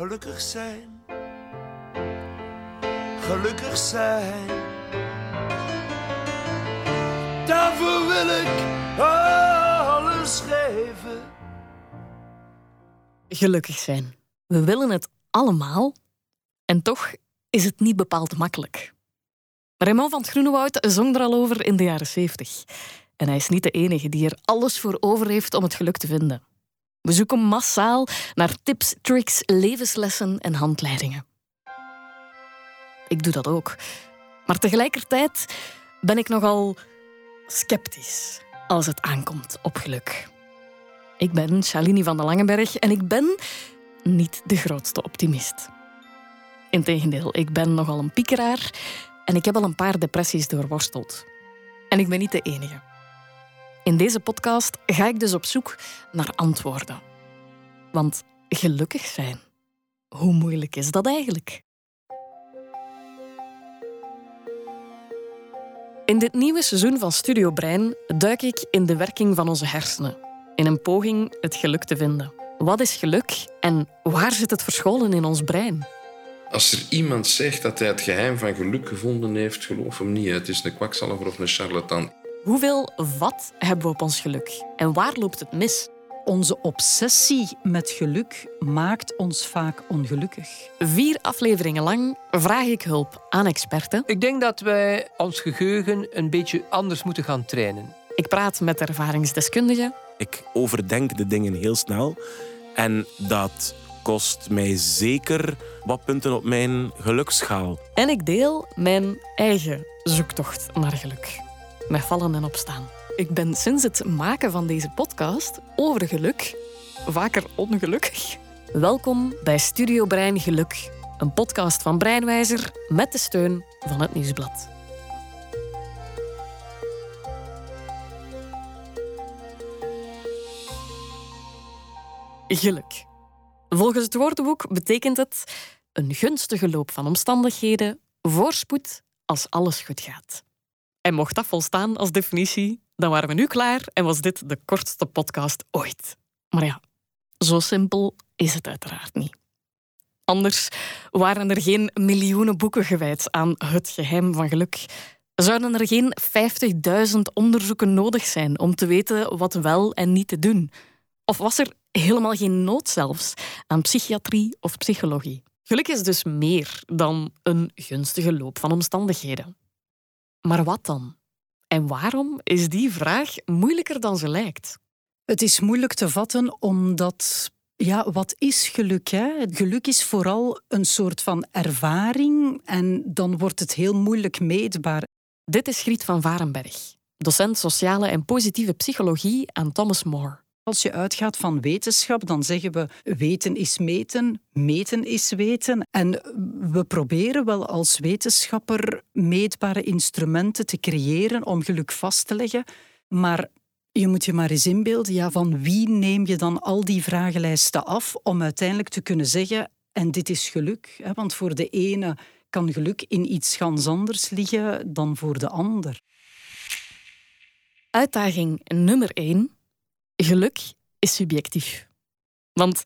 Gelukkig zijn. Gelukkig zijn. Daarvoor wil ik alles geven. Gelukkig zijn. We willen het allemaal. En toch is het niet bepaald makkelijk. Raymond van het Groenewoud zong er al over in de jaren 70. En hij is niet de enige die er alles voor over heeft om het geluk te vinden. We zoeken massaal naar tips, tricks, levenslessen en handleidingen. Ik doe dat ook. Maar tegelijkertijd ben ik nogal sceptisch als het aankomt op geluk. Ik ben Shalini van den Langenberg en ik ben niet de grootste optimist. Integendeel, ik ben nogal een piekeraar en ik heb al een paar depressies doorworsteld. En ik ben niet de enige. In deze podcast ga ik dus op zoek naar antwoorden. Want gelukkig zijn, hoe moeilijk is dat eigenlijk? In dit nieuwe seizoen van Studio Brein duik ik in de werking van onze hersenen, in een poging het geluk te vinden. Wat is geluk en waar zit het verscholen in ons brein? Als er iemand zegt dat hij het geheim van geluk gevonden heeft, geloof hem niet. Het is een kwakzalver of een charlatan. Hoeveel vat hebben we op ons geluk en waar loopt het mis? Onze obsessie met geluk maakt ons vaak ongelukkig. Vier afleveringen lang vraag ik hulp aan experten. Ik denk dat wij ons geheugen een beetje anders moeten gaan trainen. Ik praat met ervaringsdeskundigen. Ik overdenk de dingen heel snel en dat kost mij zeker wat punten op mijn geluksschaal. En ik deel mijn eigen zoektocht naar geluk. Met vallen en opstaan. Ik ben sinds het maken van deze podcast over geluk vaker ongelukkig. Welkom bij Studio Brein Geluk, een podcast van Breinwijzer met de steun van het Nieuwsblad. Geluk. Volgens het woordenboek betekent het een gunstige loop van omstandigheden, voorspoed als alles goed gaat. En mocht dat volstaan als definitie, dan waren we nu klaar en was dit de kortste podcast ooit. Maar ja, zo simpel is het uiteraard niet. Anders waren er geen miljoenen boeken gewijd aan het geheim van geluk. Zouden er geen 50.000 onderzoeken nodig zijn om te weten wat wel en niet te doen? Of was er helemaal geen nood zelfs aan psychiatrie of psychologie? Geluk is dus meer dan een gunstige loop van omstandigheden. Maar wat dan? En waarom is die vraag moeilijker dan ze lijkt? Het is moeilijk te vatten omdat ja, wat is geluk? Hè? Geluk is vooral een soort van ervaring en dan wordt het heel moeilijk meetbaar. Dit is Griet van Varenberg, docent sociale en positieve psychologie aan Thomas More. Als je uitgaat van wetenschap, dan zeggen we weten is meten, meten is weten. En we proberen wel als wetenschapper meetbare instrumenten te creëren om geluk vast te leggen. Maar je moet je maar eens inbeelden, ja, van wie neem je dan al die vragenlijsten af om uiteindelijk te kunnen zeggen, en dit is geluk. Want voor de ene kan geluk in iets ganz anders liggen dan voor de ander. Uitdaging nummer 1. Geluk is subjectief. Want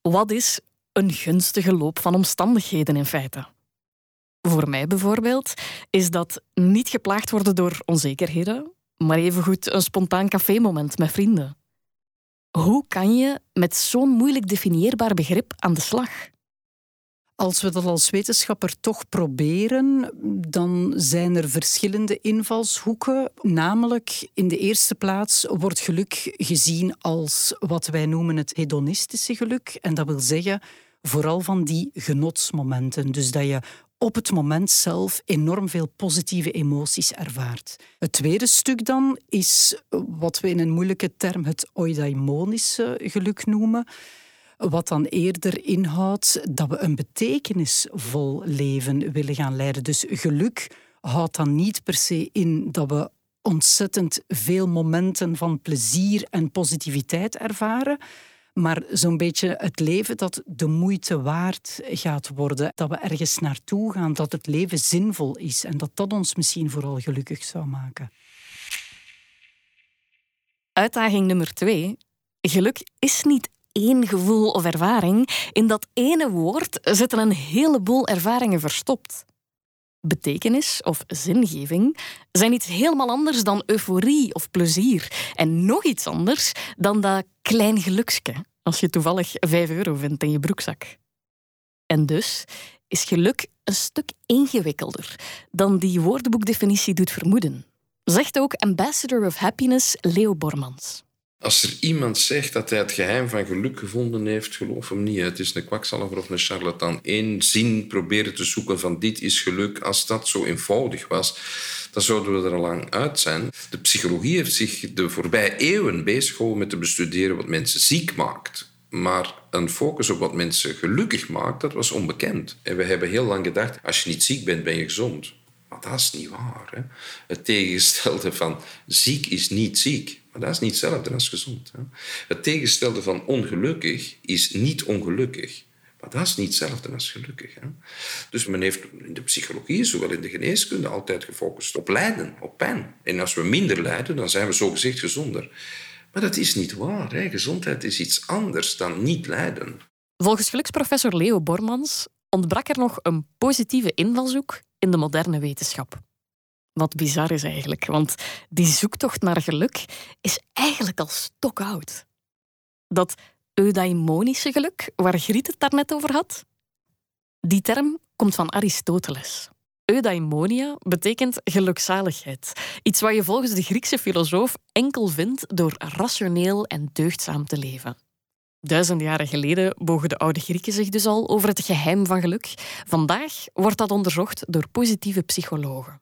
wat is een gunstige loop van omstandigheden in feite? Voor mij bijvoorbeeld is dat niet geplaagd worden door onzekerheden, maar evengoed een spontaan cafémoment met vrienden. Hoe kan je met zo'n moeilijk definieerbaar begrip aan de slag? Als we dat als wetenschapper toch proberen, dan zijn er verschillende invalshoeken. Namelijk, in de eerste plaats wordt geluk gezien als wat wij noemen het hedonistische geluk. En dat wil zeggen vooral van die genotsmomenten. Dus dat je op het moment zelf enorm veel positieve emoties ervaart. Het tweede stuk dan is wat we in een moeilijke term het eudaimonische geluk noemen. Wat dan eerder inhoudt dat we een betekenisvol leven willen gaan leiden. Dus geluk houdt dan niet per se in dat we ontzettend veel momenten van plezier en positiviteit ervaren. Maar zo'n beetje het leven dat de moeite waard gaat worden. Dat we ergens naartoe gaan, dat het leven zinvol is. En dat dat ons misschien vooral gelukkig zou maken. Uitdaging nummer twee. Geluk is niet één gevoel of ervaring. In dat ene woord zitten een heleboel ervaringen verstopt. Betekenis of zingeving zijn iets helemaal anders dan euforie of plezier. En nog iets anders dan dat klein geluksje als je toevallig 5 euro vindt in je broekzak. En dus is geluk een stuk ingewikkelder dan die woordenboekdefinitie doet vermoeden. Zegt ook Ambassador of Happiness Leo Bormans. Als er iemand zegt dat hij het geheim van geluk gevonden heeft, geloof hem niet. Het is een kwakzalver of een charlatan. Eén zin proberen te zoeken van dit is geluk. Als dat zo eenvoudig was, dan zouden we er al lang uit zijn. De psychologie heeft zich de voorbije eeuwen bezig met te bestuderen wat mensen ziek maakt. Maar een focus op wat mensen gelukkig maakt, dat was onbekend. En we hebben heel lang gedacht, als je niet ziek bent, ben je gezond. Maar dat is niet waar. Hè? Het tegenstelde van ziek is niet ziek. Maar dat is niet hetzelfde als gezond. Hè? Het tegenstelde van ongelukkig is niet ongelukkig. Maar dat is niet hetzelfde als gelukkig. Hè? Dus men heeft in de psychologie, zowel in de geneeskunde, altijd gefocust op lijden, op pijn. En als we minder lijden, dan zijn we zogezegd gezonder. Maar dat is niet waar. Hè? Gezondheid is iets anders dan niet lijden. Volgens geluksprofessor Leo Bormans ontbrak er nog een positieve invalshoek in de moderne wetenschap. Wat bizar is eigenlijk, want die zoektocht naar geluk is eigenlijk al stokoud. Dat eudaimonische geluk, waar Griet het daarnet over had, die term komt van Aristoteles. Eudaimonia betekent gelukzaligheid. Iets wat je volgens de Griekse filosoof enkel vindt door rationeel en deugdzaam te leven. Duizenden jaren geleden bogen de oude Grieken zich dus al over het geheim van geluk. Vandaag wordt dat onderzocht door positieve psychologen.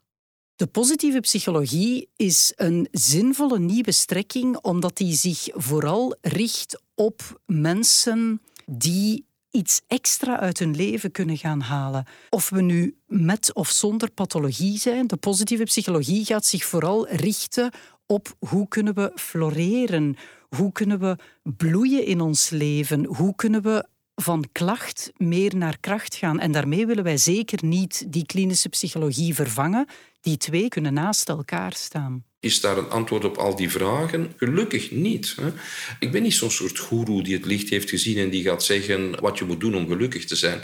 De positieve psychologie is een zinvolle nieuwe strekking omdat die zich vooral richt op mensen die iets extra uit hun leven kunnen gaan halen. Of we nu met of zonder pathologie zijn, de positieve psychologie gaat zich vooral richten op hoe kunnen we floreren, hoe kunnen we bloeien in ons leven, hoe kunnen we van klacht meer naar kracht gaan. En daarmee willen wij zeker niet die klinische psychologie vervangen. Die twee kunnen naast elkaar staan. Is daar een antwoord op al die vragen? Gelukkig niet. Hè? Ik ben niet zo'n soort goeroe die het licht heeft gezien en die gaat zeggen wat je moet doen om gelukkig te zijn.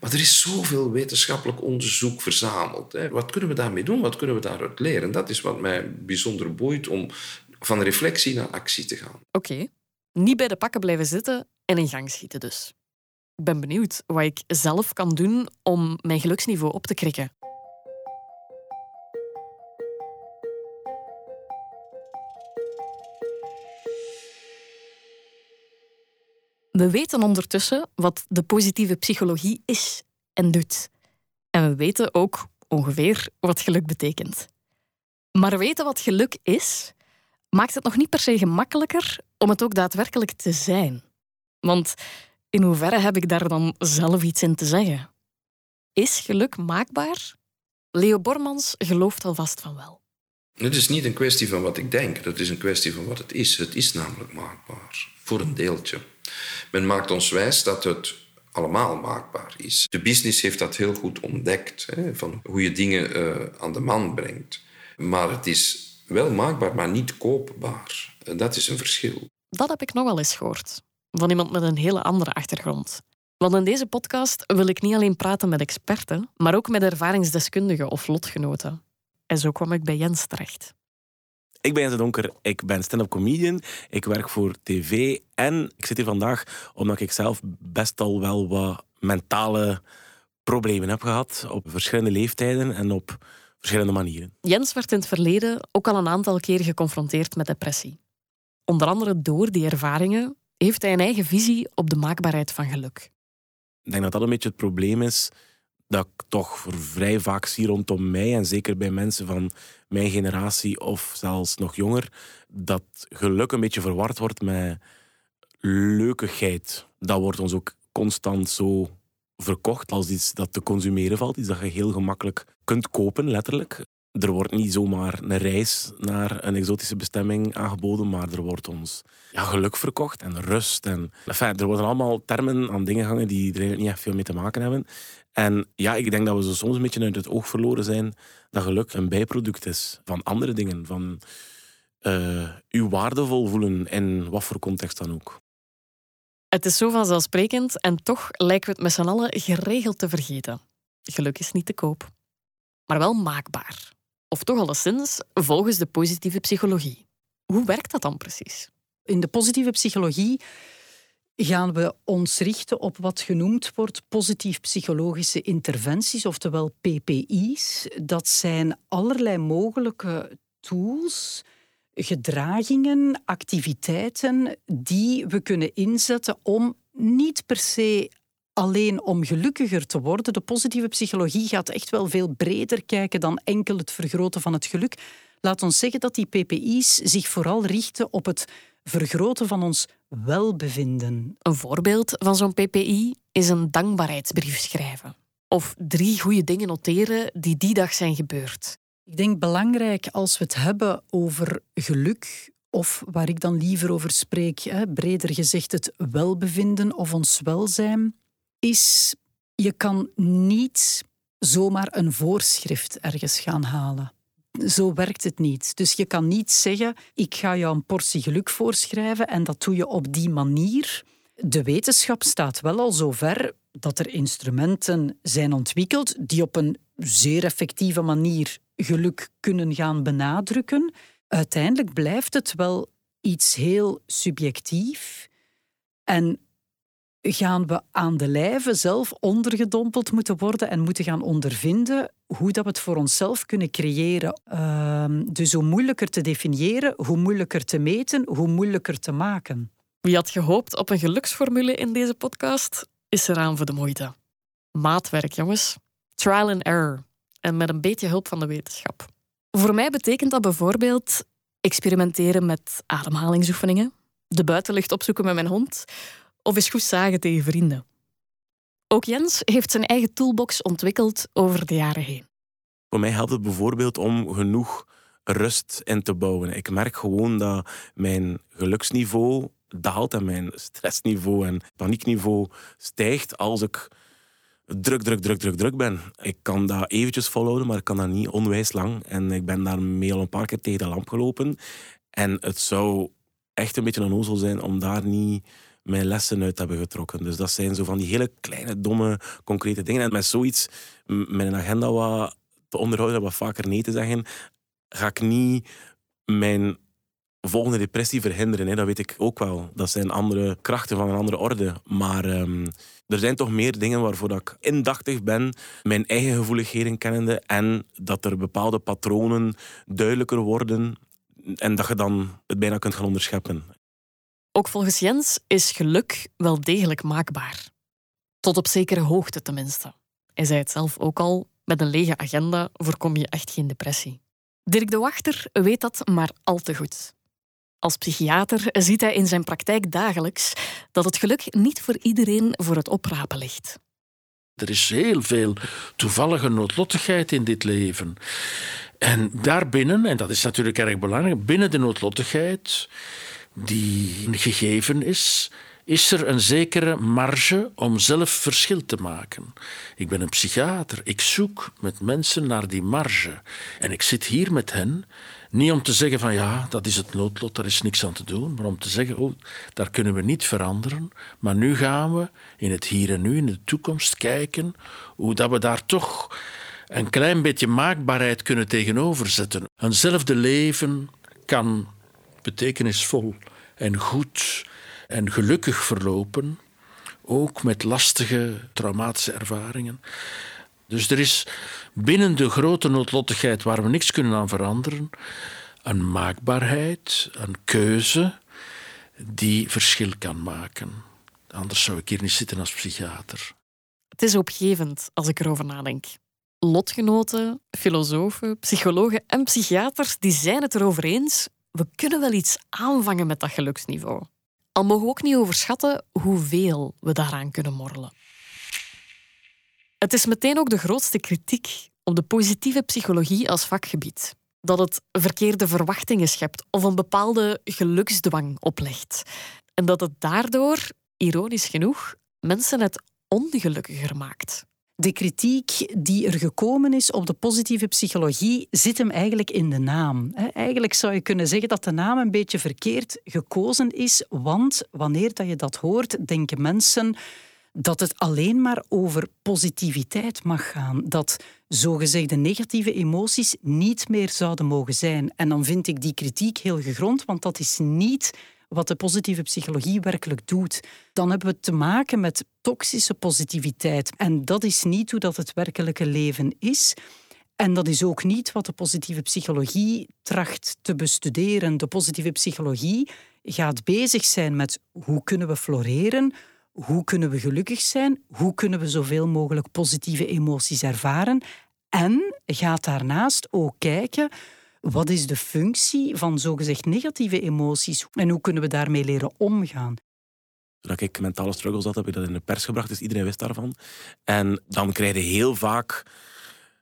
Maar er is zoveel wetenschappelijk onderzoek verzameld. Hè? Wat kunnen we daarmee doen? Wat kunnen we daaruit leren? Dat is wat mij bijzonder boeit om van reflectie naar actie te gaan. Oké, niet bij de pakken blijven zitten en in gang schieten dus. Ik ben benieuwd wat ik zelf kan doen om mijn geluksniveau op te krikken. We weten ondertussen wat de positieve psychologie is en doet. En we weten ook ongeveer wat geluk betekent. Maar weten wat geluk is, maakt het nog niet per se gemakkelijker om het ook daadwerkelijk te zijn. Want in hoeverre heb ik daar dan zelf iets in te zeggen? Is geluk maakbaar? Leo Bormans gelooft alvast van wel. Het is niet een kwestie van wat ik denk, het is een kwestie van wat het is. Het is namelijk maakbaar, voor een deeltje. Men maakt ons wijs dat het allemaal maakbaar is. De business heeft dat heel goed ontdekt, hè, van hoe je dingen uh, aan de man brengt. Maar het is wel maakbaar, maar niet koopbaar. Dat is een verschil. Dat heb ik nog wel eens gehoord. Van iemand met een hele andere achtergrond. Want in deze podcast wil ik niet alleen praten met experten, maar ook met ervaringsdeskundigen of lotgenoten. En zo kwam ik bij Jens terecht. Ik ben Jens de Donker, ik ben stand-up comedian, ik werk voor tv en ik zit hier vandaag omdat ik zelf best al wel wat mentale problemen heb gehad op verschillende leeftijden en op verschillende manieren. Jens werd in het verleden ook al een aantal keer geconfronteerd met depressie. Onder andere door die ervaringen heeft hij een eigen visie op de maakbaarheid van geluk. Ik denk dat dat een beetje het probleem is dat ik toch vrij vaak zie rondom mij, en zeker bij mensen van mijn generatie of zelfs nog jonger, dat geluk een beetje verward wordt met leukigheid. Dat wordt ons ook constant zo verkocht als iets dat te consumeren valt, iets dat je heel gemakkelijk kunt kopen, letterlijk. Er wordt niet zomaar een reis naar een exotische bestemming aangeboden, maar er wordt ons ja, geluk verkocht en rust. En, enfin, er worden allemaal termen aan dingen hangen die er eigenlijk niet echt veel mee te maken hebben. En ja, ik denk dat we zo soms een beetje uit het oog verloren zijn dat geluk een bijproduct is van andere dingen. Van uh, u waardevol voelen in wat voor context dan ook. Het is zo vanzelfsprekend en toch lijken we het met z'n allen geregeld te vergeten. Geluk is niet te koop, maar wel maakbaar. Of toch alleszins volgens de positieve psychologie. Hoe werkt dat dan precies? In de positieve psychologie gaan we ons richten op wat genoemd wordt positief psychologische interventies, oftewel PPI's. Dat zijn allerlei mogelijke tools, gedragingen, activiteiten die we kunnen inzetten om niet per se alleen om gelukkiger te worden. De positieve psychologie gaat echt wel veel breder kijken dan enkel het vergroten van het geluk. Laat ons zeggen dat die PPI's zich vooral richten op het vergroten van ons welbevinden. Een voorbeeld van zo'n PPI is een dankbaarheidsbrief schrijven. Of drie goede dingen noteren die die dag zijn gebeurd. Ik denk belangrijk als we het hebben over geluk, of waar ik dan liever over spreek, hè, breder gezegd het welbevinden of ons welzijn, is je kan niet zomaar een voorschrift ergens gaan halen. Zo werkt het niet. Dus je kan niet zeggen: ik ga jou een portie geluk voorschrijven en dat doe je op die manier. De wetenschap staat wel al zo ver dat er instrumenten zijn ontwikkeld die op een zeer effectieve manier geluk kunnen gaan benadrukken. Uiteindelijk blijft het wel iets heel subjectief. En gaan we aan de lijve zelf ondergedompeld moeten worden en moeten gaan ondervinden hoe dat we het voor onszelf kunnen creëren. Ehm, dus hoe moeilijker te definiëren, hoe moeilijker te meten, hoe moeilijker te maken. Wie had gehoopt op een geluksformule in deze podcast, is eraan voor de moeite. Maatwerk, jongens. Trial and error. En met een beetje hulp van de wetenschap. Voor mij betekent dat bijvoorbeeld experimenteren met ademhalingsoefeningen, de buitenlucht opzoeken met mijn hond of eens goed zagen tegen vrienden. Ook Jens heeft zijn eigen toolbox ontwikkeld over de jaren heen. Voor mij helpt het bijvoorbeeld om genoeg rust in te bouwen. Ik merk gewoon dat mijn geluksniveau daalt en mijn stressniveau en paniekniveau stijgt als ik druk, druk, druk, druk, druk ben. Ik kan dat eventjes volhouden, maar ik kan dat niet onwijs lang. En ik ben daarmee al een paar keer tegen de lamp gelopen. En het zou echt een beetje een ozel zijn om daar niet mijn lessen uit hebben getrokken. Dus dat zijn zo van die hele kleine, domme, concrete dingen. En met zoiets, mijn agenda wat te onderhouden, wat vaker nee te zeggen, ga ik niet mijn volgende depressie verhinderen. Hè. Dat weet ik ook wel. Dat zijn andere krachten van een andere orde. Maar um, er zijn toch meer dingen waarvoor dat ik indachtig ben, mijn eigen gevoeligheden kennende en dat er bepaalde patronen duidelijker worden en dat je dan het bijna kunt gaan onderscheppen. Ook volgens Jens is geluk wel degelijk maakbaar. Tot op zekere hoogte tenminste. Hij zei het zelf ook al, met een lege agenda voorkom je echt geen depressie. Dirk de Wachter weet dat maar al te goed. Als psychiater ziet hij in zijn praktijk dagelijks dat het geluk niet voor iedereen voor het oprapen ligt. Er is heel veel toevallige noodlottigheid in dit leven. En daarbinnen, en dat is natuurlijk erg belangrijk, binnen de noodlottigheid die gegeven is, is er een zekere marge om zelf verschil te maken. Ik ben een psychiater. Ik zoek met mensen naar die marge. En ik zit hier met hen, niet om te zeggen van ja, dat is het noodlot, daar is niks aan te doen, maar om te zeggen, oh, daar kunnen we niet veranderen. Maar nu gaan we in het hier en nu, in de toekomst, kijken hoe dat we daar toch een klein beetje maakbaarheid kunnen tegenover zetten. Eenzelfde leven kan betekenisvol en goed en gelukkig verlopen, ook met lastige traumatische ervaringen. Dus er is binnen de grote noodlottigheid waar we niks kunnen aan veranderen, een maakbaarheid, een keuze die verschil kan maken. Anders zou ik hier niet zitten als psychiater. Het is opgevend als ik erover nadenk. Lotgenoten, filosofen, psychologen en psychiaters die zijn het erover eens we kunnen wel iets aanvangen met dat geluksniveau. Al mogen we ook niet overschatten hoeveel we daaraan kunnen morrelen. Het is meteen ook de grootste kritiek op de positieve psychologie als vakgebied. Dat het verkeerde verwachtingen schept of een bepaalde geluksdwang oplegt. En dat het daardoor, ironisch genoeg, mensen het ongelukkiger maakt. De kritiek die er gekomen is op de positieve psychologie zit hem eigenlijk in de naam. Eigenlijk zou je kunnen zeggen dat de naam een beetje verkeerd gekozen is, want wanneer dat je dat hoort, denken mensen dat het alleen maar over positiviteit mag gaan. Dat zogezegde negatieve emoties niet meer zouden mogen zijn. En dan vind ik die kritiek heel gegrond, want dat is niet wat de positieve psychologie werkelijk doet. Dan hebben we te maken met toxische positiviteit. En dat is niet hoe dat het werkelijke leven is. En dat is ook niet wat de positieve psychologie tracht te bestuderen. De positieve psychologie gaat bezig zijn met hoe kunnen we floreren, hoe kunnen we gelukkig zijn, hoe kunnen we zoveel mogelijk positieve emoties ervaren en gaat daarnaast ook kijken wat is de functie van zogezegd negatieve emoties en hoe kunnen we daarmee leren omgaan. Toen ik mentale struggles had, heb ik dat in de pers gebracht, dus iedereen wist daarvan. En dan krijg je heel vaak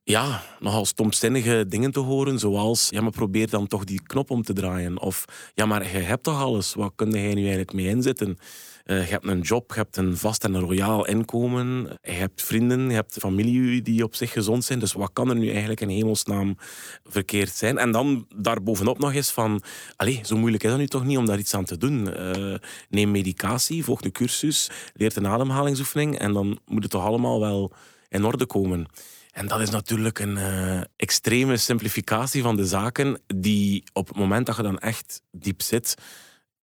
ja, nogal stomzinnige dingen te horen, zoals ja, maar probeer dan toch die knop om te draaien. Of ja, maar je hebt toch alles, wat kun jij nu eigenlijk mee inzetten? Uh, je hebt een job, je hebt een vast en royaal inkomen. Je hebt vrienden, je hebt familie die op zich gezond zijn. Dus wat kan er nu eigenlijk in hemelsnaam verkeerd zijn? En dan daarbovenop nog eens van... Allee, zo moeilijk is dat nu toch niet om daar iets aan te doen. Uh, neem medicatie, volg een cursus, leer een ademhalingsoefening en dan moet het toch allemaal wel in orde komen. En dat is natuurlijk een uh, extreme simplificatie van de zaken, die op het moment dat je dan echt diep zit,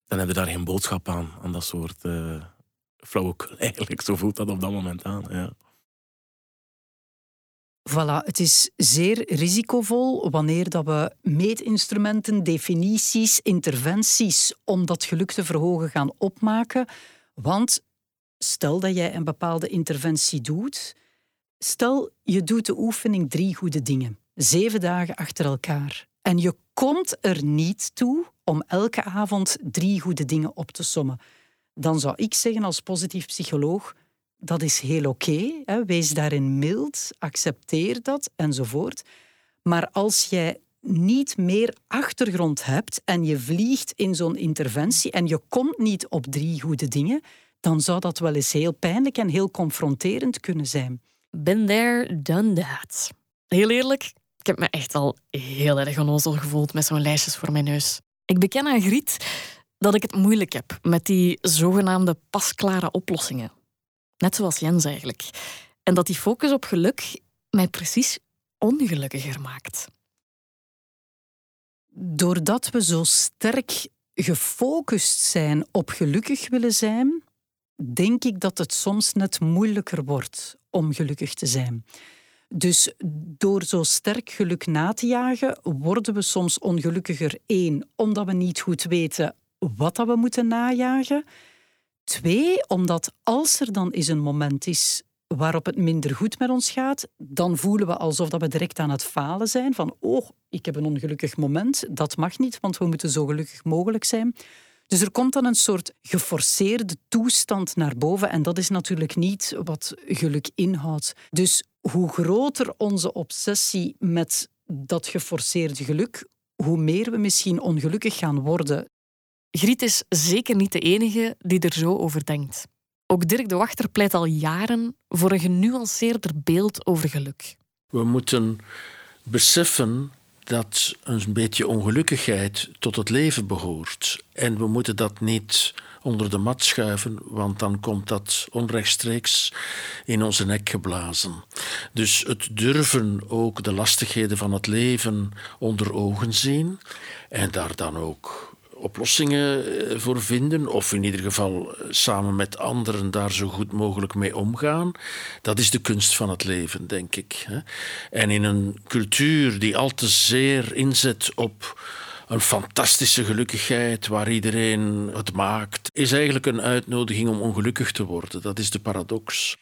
dan heb je daar geen boodschap aan, aan dat soort uh, flauwekul eigenlijk. Zo voelt dat op dat moment aan. Ja. Voilà, het is zeer risicovol wanneer dat we meetinstrumenten, definities, interventies om dat geluk te verhogen gaan opmaken. Want stel dat jij een bepaalde interventie doet, stel je doet de oefening drie goede dingen, zeven dagen achter elkaar, en je komt er niet toe om elke avond drie goede dingen op te sommen. Dan zou ik zeggen als positief psycholoog, dat is heel oké. wees daarin mild, accepteer dat enzovoort. Maar als jij niet meer achtergrond hebt en je vliegt in zo'n interventie en je komt niet op drie goede dingen, dan zou dat wel eens heel pijnlijk en heel confronterend kunnen zijn. Been there, done that. Heel eerlijk, ik heb me echt al heel erg onnozel gevoeld met zo'n lijstjes voor mijn neus. Ik beken aan Griet dat ik het moeilijk heb met die zogenaamde pasklare oplossingen. Net zoals Jens eigenlijk. En dat die focus op geluk mij precies ongelukkiger maakt. Doordat we zo sterk gefocust zijn op gelukkig willen zijn, denk ik dat het soms net moeilijker wordt om gelukkig te zijn. Dus door zo sterk geluk na te jagen, worden we soms ongelukkiger. Eén, omdat we niet goed weten wat dat we moeten najagen. Twee, omdat als er dan eens een moment is waarop het minder goed met ons gaat, dan voelen we alsof dat we direct aan het falen zijn. Van, oh, ik heb een ongelukkig moment. Dat mag niet, want we moeten zo gelukkig mogelijk zijn. Dus er komt dan een soort geforceerde toestand naar boven. En dat is natuurlijk niet wat geluk inhoudt. Dus hoe groter onze obsessie met dat geforceerde geluk, hoe meer we misschien ongelukkig gaan worden. Griet is zeker niet de enige die er zo over denkt. Ook Dirk de Wachter pleit al jaren voor een genuanceerder beeld over geluk. We moeten beseffen dat een beetje ongelukkigheid tot het leven behoort. En we moeten dat niet onder de mat schuiven, want dan komt dat onrechtstreeks in onze nek geblazen. Dus het durven ook de lastigheden van het leven onder ogen zien en daar dan ook oplossingen eh, voor vinden, of in ieder geval eh, samen met anderen daar zo goed mogelijk mee omgaan. Dat is de kunst van het leven, denk ik. En in een cultuur die al te zeer inzet op een fantastische gelukkigheid waar iedereen het maakt, is eigenlijk een uitnodiging om ongelukkig te worden. Dat is de paradox.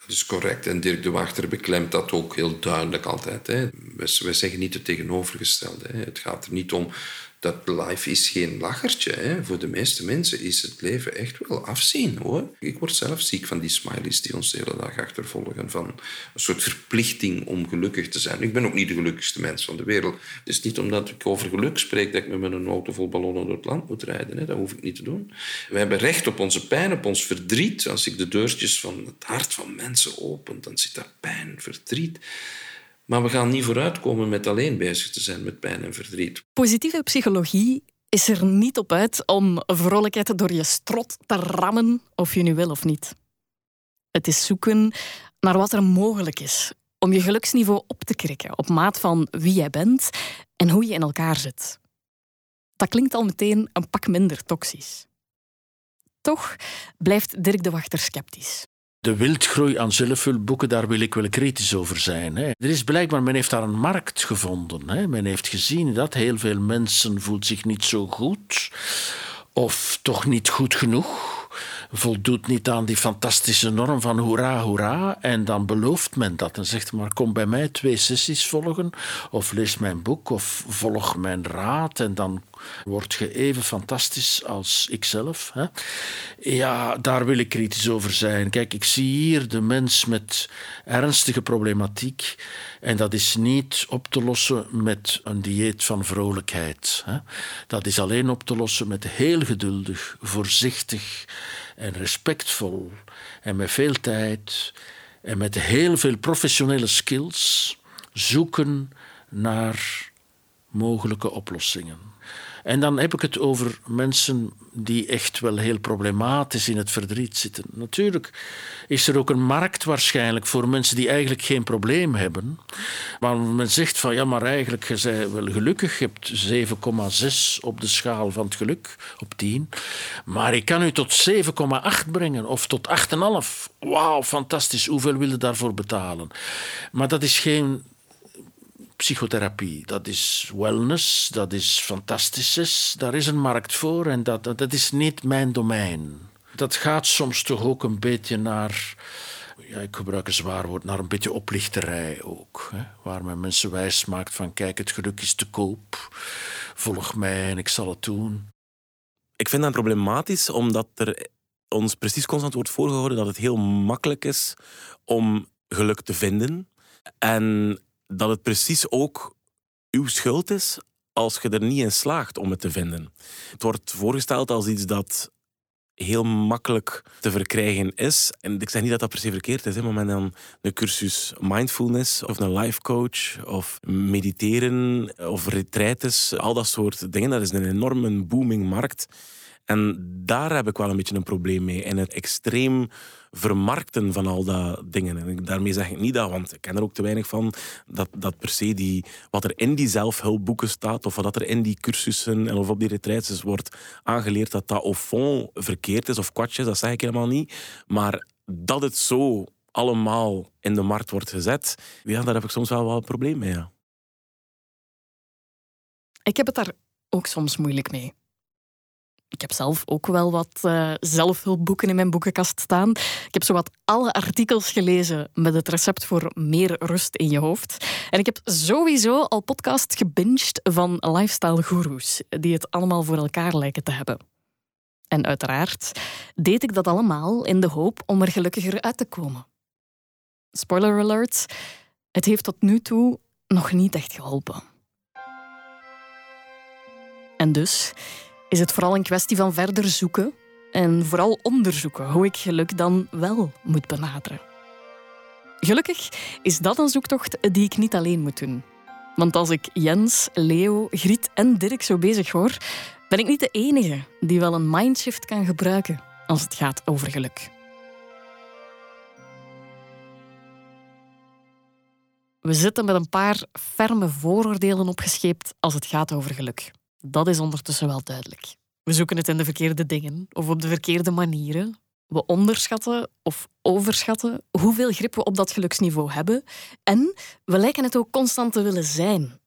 Dat is correct. En Dirk de Wachter beklemt dat ook heel duidelijk altijd. Hè. We, zeggen niet het tegenovergestelde. Hè. Het gaat er niet om dat life is geen lachertje. Hè. Voor de meeste mensen is het leven echt wel afzien. hoor. Ik word zelf ziek van die smileys die ons de hele dag achtervolgen. Van een soort verplichting om gelukkig te zijn. Ik ben ook niet de gelukkigste mens van de wereld. Het is niet omdat ik over geluk spreek dat ik met een auto vol ballonnen door het land moet rijden. Hè. Dat hoef ik niet te doen. We hebben recht op onze pijn, op ons verdriet. Als ik de deurtjes van het hart van mensen open, dan zit daar pijn, verdriet. Maar we gaan niet vooruitkomen met alleen bezig te zijn met pijn en verdriet. Positieve psychologie is er niet op uit om vrolijkheid door je strot te rammen, of je nu wil of niet. Het is zoeken naar wat er mogelijk is om je geluksniveau op te krikken op maat van wie jij bent en hoe je in elkaar zit. Dat klinkt al meteen een pak minder toxisch. Toch blijft Dirk de Wachter sceptisch. De wildgroei aan zelfhulpboeken, daar wil ik wel kritisch over zijn. Hè. Er is blijkbaar, men heeft daar een markt gevonden. Hè. Men heeft gezien dat heel veel mensen voelt zich niet zo goed of toch niet goed genoeg voldoet niet aan die fantastische norm van hoera, hoera. En dan belooft men dat en zegt maar kom bij mij twee sessies volgen of lees mijn boek of volg mijn raad en dan word je even fantastisch als ikzelf. Hè? Ja, daar wil ik kritisch over zijn. Kijk, ik zie hier de mens met ernstige problematiek en dat is niet op te lossen met een dieet van vrolijkheid. Hè? Dat is alleen op te lossen met heel geduldig, voorzichtig en respectvol en met veel tijd en met heel veel professionele skills zoeken naar mogelijke oplossingen. En dan heb ik het over mensen die echt wel heel problematisch in het verdriet zitten. Natuurlijk is er ook een markt waarschijnlijk voor mensen die eigenlijk geen probleem hebben. Maar men zegt van ja, maar eigenlijk, je bent wel gelukkig. Je hebt 7,6 op de schaal van het geluk, op 10. Maar ik kan u tot 7,8 brengen of tot 8,5. Wauw, fantastisch. Hoeveel wil je daarvoor betalen? Maar dat is geen psychotherapie. Dat is wellness, dat is fantastisch. Daar is een markt voor en dat, dat is niet mijn domein. Dat gaat soms toch ook een beetje naar, ja, ik gebruik een zwaar woord, naar een beetje oplichterij ook. Hè? Waar men mensen wijs maakt van kijk, het geluk is te koop. Volg mij en ik zal het doen. Ik vind dat problematisch omdat er ons precies constant wordt voorgehouden dat het heel makkelijk is om geluk te vinden. En dat het precies ook uw schuld is als je er niet in slaagt om het te vinden. Het wordt voorgesteld als iets dat heel makkelijk te verkrijgen is. En ik zeg niet dat dat se verkeerd is, hè, maar met dan een cursus mindfulness of een life coach of mediteren of retraites, al dat soort dingen, dat is een enorme booming markt. En daar heb ik wel een beetje een probleem mee. En het extreem vermarkten van al dat dingen. En daarmee zeg ik niet dat, want ik ken er ook te weinig van, dat, dat per se die, wat er in die zelfhulpboeken staat, of wat er in die cursussen of op die retraites wordt aangeleerd, dat dat au fond verkeerd is of kwatjes, dat zeg ik helemaal niet. Maar dat het zo allemaal in de markt wordt gezet, daar heb ik soms wel wel een probleem mee. Ja. Ik heb het daar ook soms moeilijk mee. Ik heb zelf ook wel wat uh, zelfhulpboeken in mijn boekenkast staan. Ik heb zowat alle artikels gelezen met het recept voor meer rust in je hoofd. En ik heb sowieso al podcasts gebinged van lifestyle gurus, die het allemaal voor elkaar lijken te hebben. En uiteraard deed ik dat allemaal in de hoop om er gelukkiger uit te komen. Spoiler alert, het heeft tot nu toe nog niet echt geholpen. En dus is het vooral een kwestie van verder zoeken en vooral onderzoeken hoe ik geluk dan wel moet benaderen. Gelukkig is dat een zoektocht die ik niet alleen moet doen. Want als ik Jens, Leo, Griet en Dirk zo bezig hoor, ben ik niet de enige die wel een mindshift kan gebruiken als het gaat over geluk. We zitten met een paar ferme vooroordelen opgescheept als het gaat over geluk. Dat is ondertussen wel duidelijk. We zoeken het in de verkeerde dingen of op de verkeerde manieren. We onderschatten of overschatten hoeveel grip we op dat geluksniveau hebben. En we lijken het ook constant te willen zijn.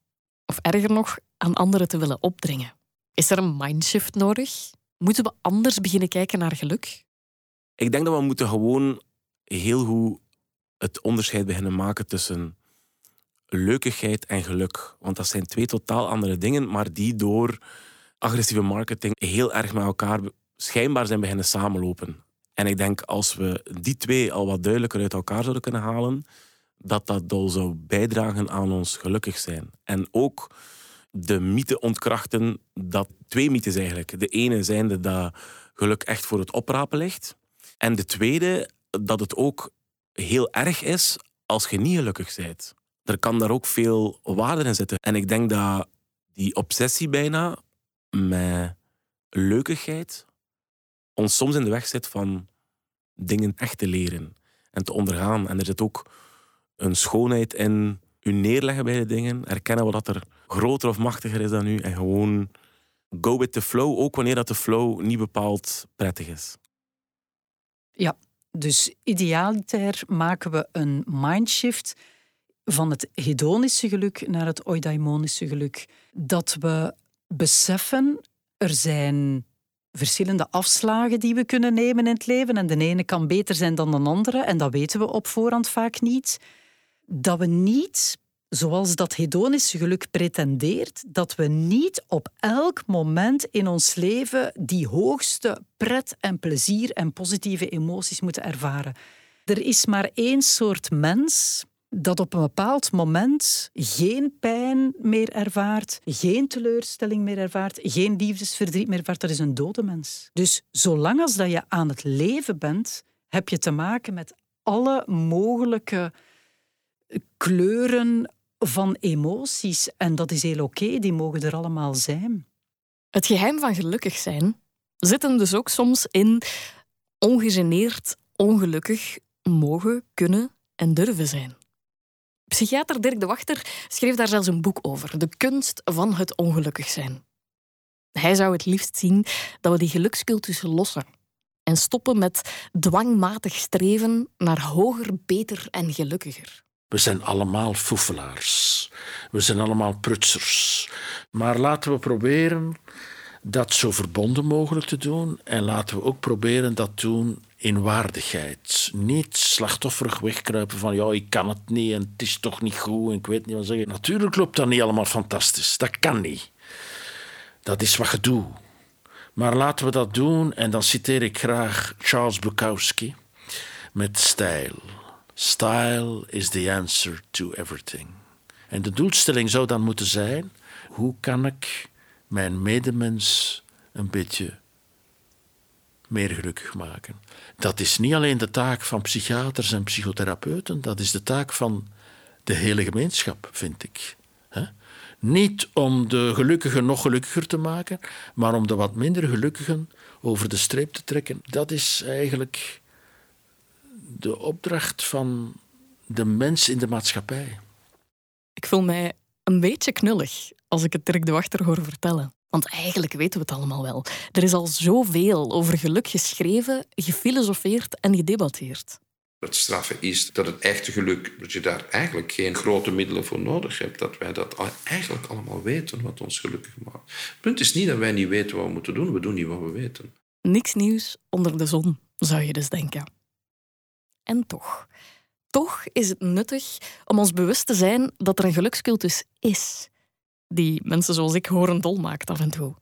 Of erger nog, aan anderen te willen opdringen. Is er een mindshift nodig? Moeten we anders beginnen kijken naar geluk? Ik denk dat we moeten gewoon heel goed het onderscheid beginnen maken tussen leukigheid en geluk. Want dat zijn twee totaal andere dingen, maar die door agressieve marketing heel erg met elkaar schijnbaar zijn beginnen samenlopen. En ik denk als we die twee al wat duidelijker uit elkaar zouden kunnen halen, dat dat al zou bijdragen aan ons gelukkig zijn. En ook de mythe ontkrachten, dat twee mythes eigenlijk. De ene zijnde dat geluk echt voor het oprapen ligt. En de tweede, dat het ook heel erg is als je niet gelukkig bent. Er kan daar ook veel waarde in zitten. En ik denk dat die obsessie bijna met leukigheid ons soms in de weg zit van dingen echt te leren en te ondergaan. En er zit ook een schoonheid in u neerleggen bij de dingen, erkennen wat er groter of machtiger is dan u en gewoon go with the flow, ook wanneer dat de flow niet bepaald prettig is. Ja, dus idealitair maken we een mindshift van het hedonische geluk naar het eudaimonische geluk. Dat we beseffen, er zijn verschillende afslagen die we kunnen nemen in het leven en de ene kan beter zijn dan de andere en dat weten we op voorhand vaak niet. Dat we niet zoals dat hedonische geluk pretendeert, dat we niet op elk moment in ons leven die hoogste pret en plezier en positieve emoties moeten ervaren. Er is maar één soort mens dat op een bepaald moment geen pijn meer ervaart, geen teleurstelling meer ervaart, geen liefdesverdriet meer ervaart. Dat is een dode mens. Dus zolang als dat je aan het leven bent, heb je te maken met alle mogelijke kleuren van emoties. En dat is heel oké, die mogen er allemaal zijn. Het geheim van gelukkig zijn zit hem dus ook soms in ongegeneerd, ongelukkig mogen, kunnen en durven zijn. Psychiater Dirk de Wachter schreef daar zelfs een boek over, De kunst van het ongelukkig zijn. Hij zou het liefst zien dat we die gelukscultus lossen en stoppen met dwangmatig streven naar hoger, beter en gelukkiger. We zijn allemaal foefelaars. We zijn allemaal prutsers. Maar laten we proberen dat zo verbonden mogelijk te doen. En laten we ook proberen dat doen in waardigheid. Niet slachtofferig wegkruipen van ja, ik kan het niet en het is toch niet goed en ik weet niet wat zeggen. Natuurlijk loopt dat niet allemaal fantastisch. Dat kan niet. Dat is wat je doet. Maar laten we dat doen en dan citeer ik graag Charles Bukowski met stijl. Style is the answer to everything. En de doelstelling zou dan moeten zijn: hoe kan ik mijn medemens een beetje meer gelukkig maken? Dat is niet alleen de taak van psychiaters en psychotherapeuten, dat is de taak van de hele gemeenschap, vind ik. Niet om de gelukkigen nog gelukkiger te maken, maar om de wat minder gelukkigen over de streep te trekken. Dat is eigenlijk de opdracht van de mens in de maatschappij. Ik voel mij een beetje knullig als ik het Dirk de Wachter hoor vertellen. Want eigenlijk weten we het allemaal wel. Er is al zoveel over geluk geschreven, gefilosofeerd en gedebatteerd. Het straffe is dat het echte geluk, dat je daar eigenlijk geen grote middelen voor nodig hebt. Dat wij dat eigenlijk allemaal weten wat ons gelukkig maakt. Het punt is niet dat wij niet weten wat we moeten doen, we doen niet wat we weten. Niks nieuws onder de zon, zou je dus denken. En toch, toch is het nuttig om ons bewust te zijn dat er een gelukscultus is, die mensen zoals ik horen dol maakt af en toe.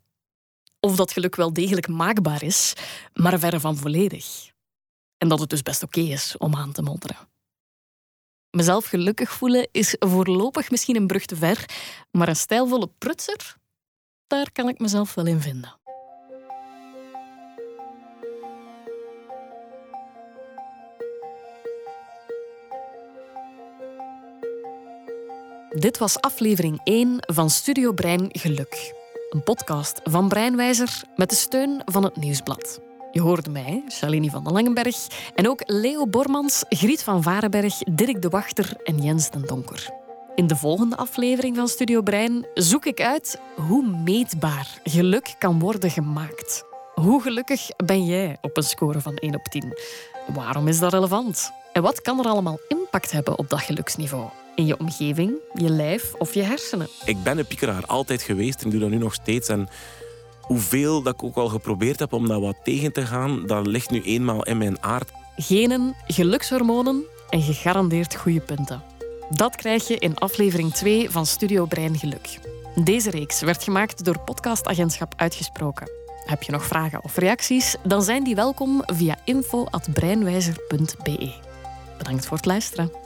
Of dat geluk wel degelijk maakbaar is, maar verre van volledig. En dat het dus best oké is om aan te modderen. Mezelf gelukkig voelen is voorlopig misschien een brug te ver, maar een stijlvolle prutser, daar kan ik mezelf wel in vinden. Dit was aflevering 1 van Studio Brein Geluk. Een podcast van Breinwijzer met de steun van het Nieuwsblad. Je hoorde mij, Shalini van den Langenberg, en ook Leo Bormans, Griet van Varenberg, Dirk de Wachter en Jens den Donker. In de volgende aflevering van Studio Brein zoek ik uit hoe meetbaar geluk kan worden gemaakt. Hoe gelukkig ben jij op een score van 1 op 10? Waarom is dat relevant? En wat kan er allemaal impact hebben op dat geluksniveau? In je omgeving, je lijf of je hersenen? Ik ben een piekeraar, altijd geweest en doe dat nu nog steeds. En hoeveel dat ik ook al geprobeerd heb om dat wat tegen te gaan, dat ligt nu eenmaal in mijn aard. Genen, gelukshormonen en gegarandeerd goede punten. Dat krijg je in aflevering 2 van Studio Brein Geluk. Deze reeks werd gemaakt door podcastagentschap Uitgesproken. Heb je nog vragen of reacties? Dan zijn die welkom via info.breinwijzer.be. Bedankt voor het luisteren.